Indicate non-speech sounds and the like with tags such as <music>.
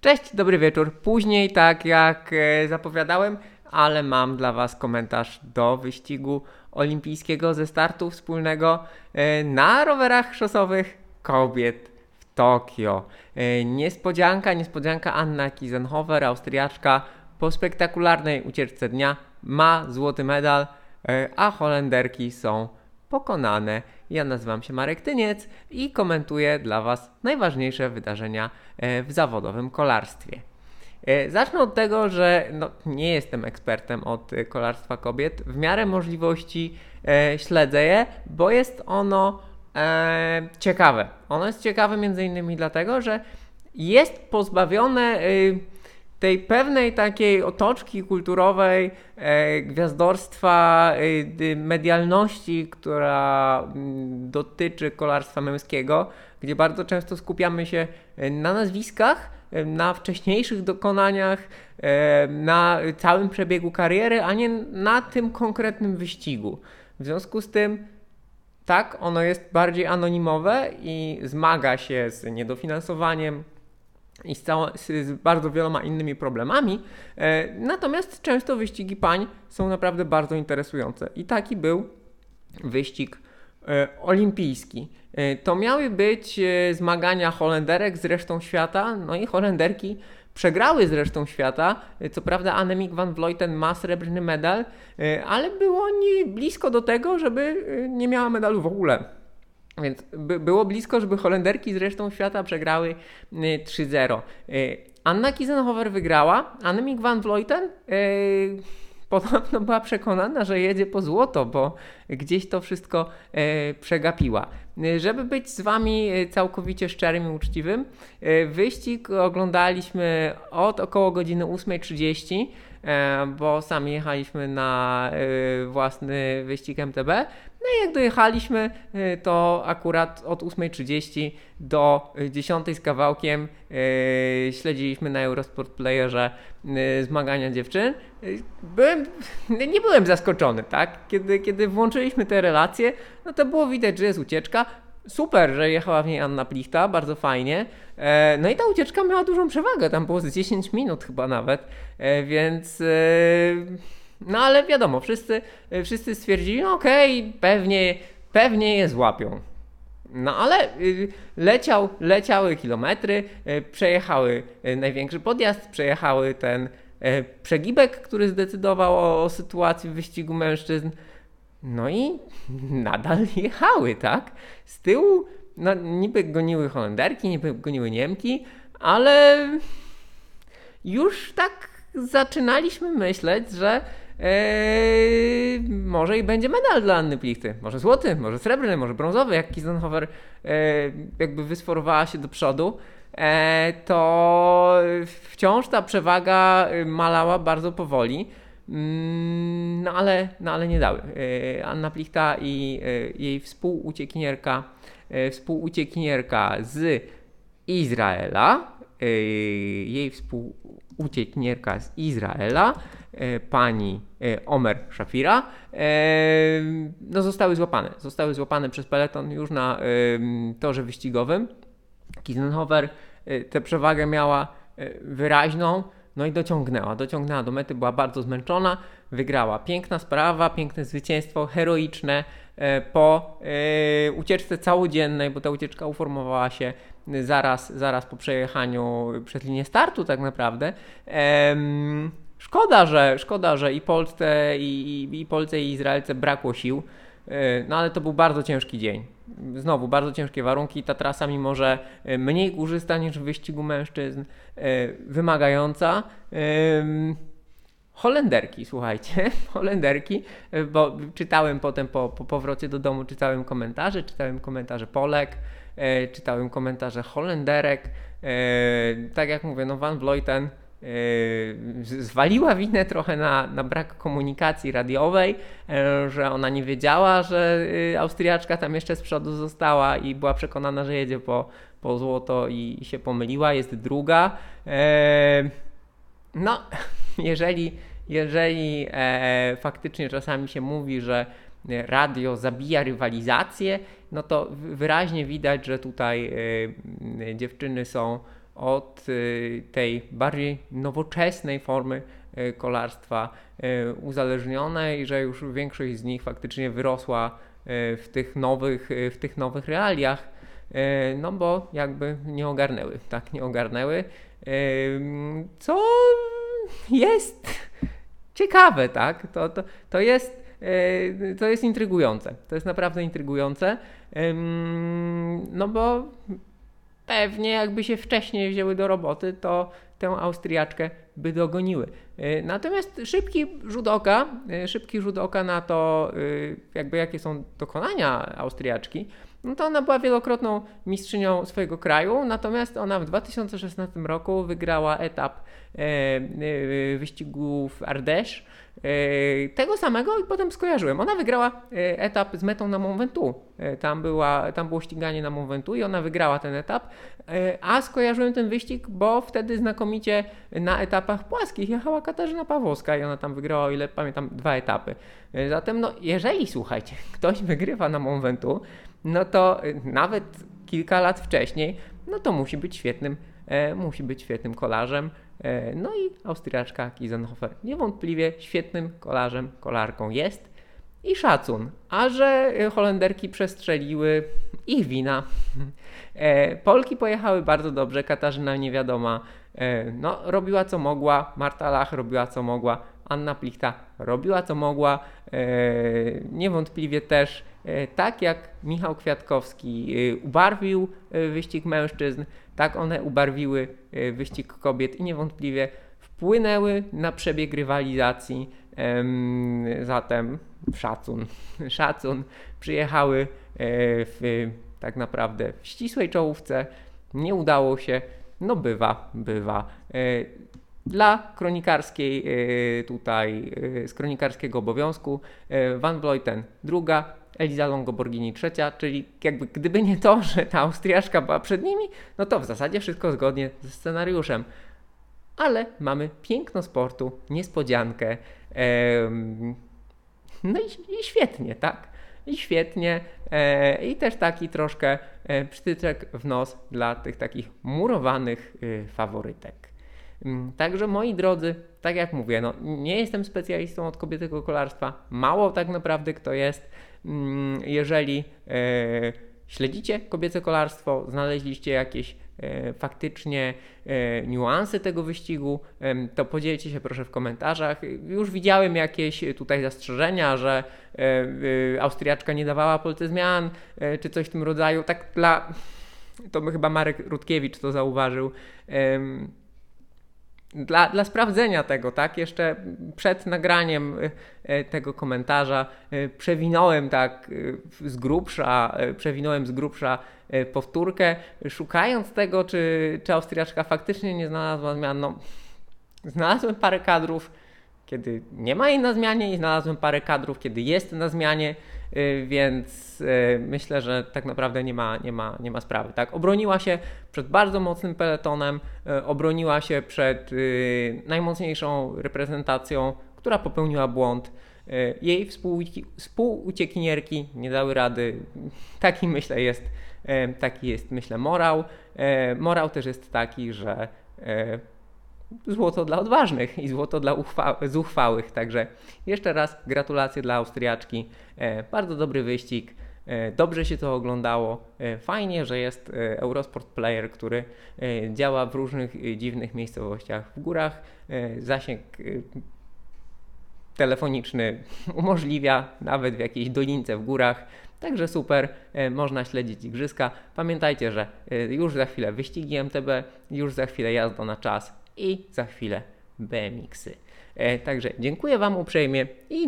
Cześć, dobry wieczór. Później, tak jak e, zapowiadałem, ale mam dla Was komentarz do wyścigu olimpijskiego ze startu wspólnego e, na rowerach szosowych kobiet w Tokio. E, niespodzianka, niespodzianka Anna Kizenhofer, Austriaczka, po spektakularnej ucieczce dnia ma złoty medal, a Holenderki są pokonane. Ja nazywam się Marek Tyniec i komentuję dla Was najważniejsze wydarzenia e, w zawodowym kolarstwie. E, zacznę od tego, że no, nie jestem ekspertem od kolarstwa kobiet. W miarę możliwości e, śledzę je, bo jest ono ciekawe. Ono jest ciekawe między innymi dlatego, że jest pozbawione. Y, tej pewnej takiej otoczki kulturowej, e, gwiazdorstwa, e, medialności, która mm, dotyczy kolarstwa męskiego, gdzie bardzo często skupiamy się e, na nazwiskach, e, na wcześniejszych dokonaniach, e, na całym przebiegu kariery, a nie na tym konkretnym wyścigu. W związku z tym, tak, ono jest bardziej anonimowe i zmaga się z niedofinansowaniem, i z, z, bardzo wieloma innymi problemami. E, natomiast często wyścigi pań są naprawdę bardzo interesujące. I taki był wyścig e, olimpijski. E, to miały być e, zmagania Holenderek z resztą świata, no i Holenderki przegrały z resztą świata. E, co prawda Annemiek van Vleuten ma srebrny medal, e, ale było nie blisko do tego, żeby nie miała medalu w ogóle. Więc by, było blisko, żeby Holenderki z resztą świata przegrały 3-0. Y, y, Anna Kizenhofer wygrała, Annemiek van Vleuten yy, podobno była przekonana, że jedzie po złoto, bo gdzieś to wszystko przegapiła. Żeby być z Wami całkowicie szczerym i uczciwym, wyścig oglądaliśmy od około godziny 8.30 E, bo sami jechaliśmy na e, własny wyścig MTB. No i jak dojechaliśmy, e, to akurat od 8.30 do 10 z kawałkiem śledziliśmy na Eurosport Playerze zmagania dziewczyn. Byłem, nie byłem zaskoczony, tak? Kiedy, kiedy włączyliśmy te relacje, no to było widać, że jest ucieczka super, że jechała w niej Anna Plichta, bardzo fajnie. E, no i ta ucieczka miała dużą przewagę, tam było z 10 minut chyba nawet, e, więc... E, no ale wiadomo, wszyscy, wszyscy stwierdzili, no okej, okay, pewnie, pewnie je złapią. No ale leciał, leciały kilometry, przejechały największy podjazd, przejechały ten przegibek, który zdecydował o, o sytuacji w wyścigu mężczyzn. No i <laughs> nadal jechały, tak? Z tyłu, no niby goniły Holenderki, niby goniły Niemki, ale już tak zaczynaliśmy myśleć, że Eee, może i będzie medal dla Anny Plichty. Może złoty, może srebrny, może brązowy, jak Kisenhofer eee, jakby wysforowała się do przodu, eee, to wciąż ta przewaga malała bardzo powoli. Mm, no ale, no ale nie dały. E, Anna Plichta i e, jej współuciekinierka, e, współuciekinierka z Izraela, jej współuciekinierka z Izraela, pani Omer Shafira, no zostały złapane. Zostały złapane przez peleton już na torze wyścigowym. Kisenhofer tę przewagę miała wyraźną. No i dociągnęła, dociągnęła do mety, była bardzo zmęczona, wygrała. Piękna sprawa, piękne zwycięstwo, heroiczne e, po e, ucieczce całodziennej, bo ta ucieczka uformowała się zaraz, zaraz po przejechaniu przez linię startu tak naprawdę. Szkoda, że, szkoda, że i Polsce, i, i, i Polsce, i Izraelce brakło sił. E, no ale to był bardzo ciężki dzień. Znowu bardzo ciężkie warunki. Ta trasa, mimo że e, mniej górzysta niż w wyścigu mężczyzn, e, wymagająca. Holenderki, słuchajcie, <laughs> Holenderki, bo czytałem potem po, po powrocie do domu, czytałem komentarze, czytałem komentarze Polek, czytałem komentarze Holenderek. Tak jak mówię, no Van Vleuten Yy, zwaliła winę trochę na, na brak komunikacji radiowej, yy, że ona nie wiedziała, że yy, Austriaczka tam jeszcze z przodu została i była przekonana, że jedzie po, po złoto i się pomyliła. Jest druga. No, <laughs> jeżeli, jeżeli e, faktycznie czasami się mówi, że radio zabija rywalizację, no to wyraźnie widać, że tutaj dziewczyny są od tej bardziej nowoczesnej formy kolarstwa uzależnione i że już większość z nich faktycznie wyrosła w tych nowych, w tych nowych realiach, no bo jakby nie ogarnęły, tak, nie ogarnęły, co jest ciekawe, tak, to, to, to jest to jest intrygujące. To jest naprawdę intrygujące. No bo pewnie jakby się wcześniej wzięły do roboty, to tę Austriaczkę by dogoniły. E, natomiast szybki rzut oka, e, szybki rzut oka na to, e, jakby jakie są dokonania Austriaczki, no to ona była wielokrotną mistrzynią swojego kraju, natomiast ona w 2016 roku wygrała etap wyścigu w E, tego samego i potem skojarzyłem. Ona wygrała etap z metą na Mont Ventoux. Tam, była, tam było ściganie na Mont Ventoux i ona wygrała ten etap. A skojarzyłem ten wyścig, bo wtedy znakomicie na etapach płaskich jechała Katarzyna Pawłowska i ona tam wygrała, o ile pamiętam, dwa etapy. Zatem, no, jeżeli słuchajcie, <laughs> ktoś wygrywa na Mont Ventoux, no to nawet kilka lat wcześniej, no to musi być świetnym, musi być świetnym kolarzem. E, no i Austriaczka Kiesenhofer niewątpliwie świetnym kolarzem, kolarką jest i szacun. A że Holenderki przestrzeliły ich wina. <laughs> E, Polki pojechały bardzo dobrze, Katarzyna niewiadoma e, no, robiła co mogła, Marta Lach robiła co mogła, Anna Plichta robiła co mogła. Niewątpliwie też tak jak Michał Kwiatkowski ubarwił wyścig mężczyzn, tak one ubarwiły e, wyścig kobiet i niewątpliwie wpłynęły na przebieg rywalizacji. Zatem szacun, <laughs> szacun. Przyjechały e, w tak naprawdę w ścisłej czołówce. Nie udało się. No bywa, bywa. E, dla kronikarskiej tutaj, z kronikarskiego obowiązku Van Vleuten druga, Eliza Longoborghini trzecia, czyli jakby gdyby nie to, <laughs> że ta Austriaszka była przed nimi, no to w zasadzie wszystko zgodnie ze scenariuszem. Ale mamy piękno sportu, niespodziankę. no i, i, świetnie, tak? I świetnie. E, I też taki troszkę e, przytyczek w nos dla tych takich murowanych y, faworytek. Mm, także moi drodzy, tak jak mówię, no, nie jestem specjalistą od kobietego kolarstwa. Mało tak naprawdę kto jest. Mm, jeżeli e, śledzicie kobiece kolarstwo, znaleźliście jakieś e, faktycznie e, niuanse tego wyścigu, to podzielcie się proszę w komentarzach. Już widziałem jakieś tutaj zastrzeżenia, że Austriaczka nie dawała Polce zmian, czy coś w tym rodzaju. Tak dla. To chyba Marek Rutkiewicz to zauważył dla, dla sprawdzenia tego, tak, jeszcze przed nagraniem y, y, tego komentarza y, przewinąłem tak z grubsza, przewinąłem z grubsza powtórkę, szukając tego, czy, czy Austriaczka faktycznie nie znalazła zmian. No, znalazłem parę kadrów, kiedy nie ma jej na zmianie i znalazłem parę kadrów, kiedy jest na zmianie. Y, więc y, myślę, że tak naprawdę nie ma, nie ma, nie ma sprawy. Tak? Obroniła się przed bardzo mocnym peletonem, y, obroniła się przed najmocniejszą reprezentacją, która popełniła błąd. Jej współuciekinierki nie dały rady. <laughs> Taki myślę jest, taki jest myślę morał. Morał też jest taki, że złoto dla odważnych i złoto dla zuchwałych. Także jeszcze raz gratulacje dla Austriaczki. E, bardzo dobry wyścig. E, dobrze się to oglądało. E, fajnie, że jest Eurosport Player, który działa w różnych dziwnych miejscowościach w górach. Zasięg telefoniczny <laughs> umożliwia nawet w jakiejś dolince w górach. Także super, można śledzić igrzyska. Pamiętajcie, że już za chwilę wyścigi MTB, już za chwilę jazda na czas i za chwilę BMX-y. E, także dziękuję Wam uprzejmie i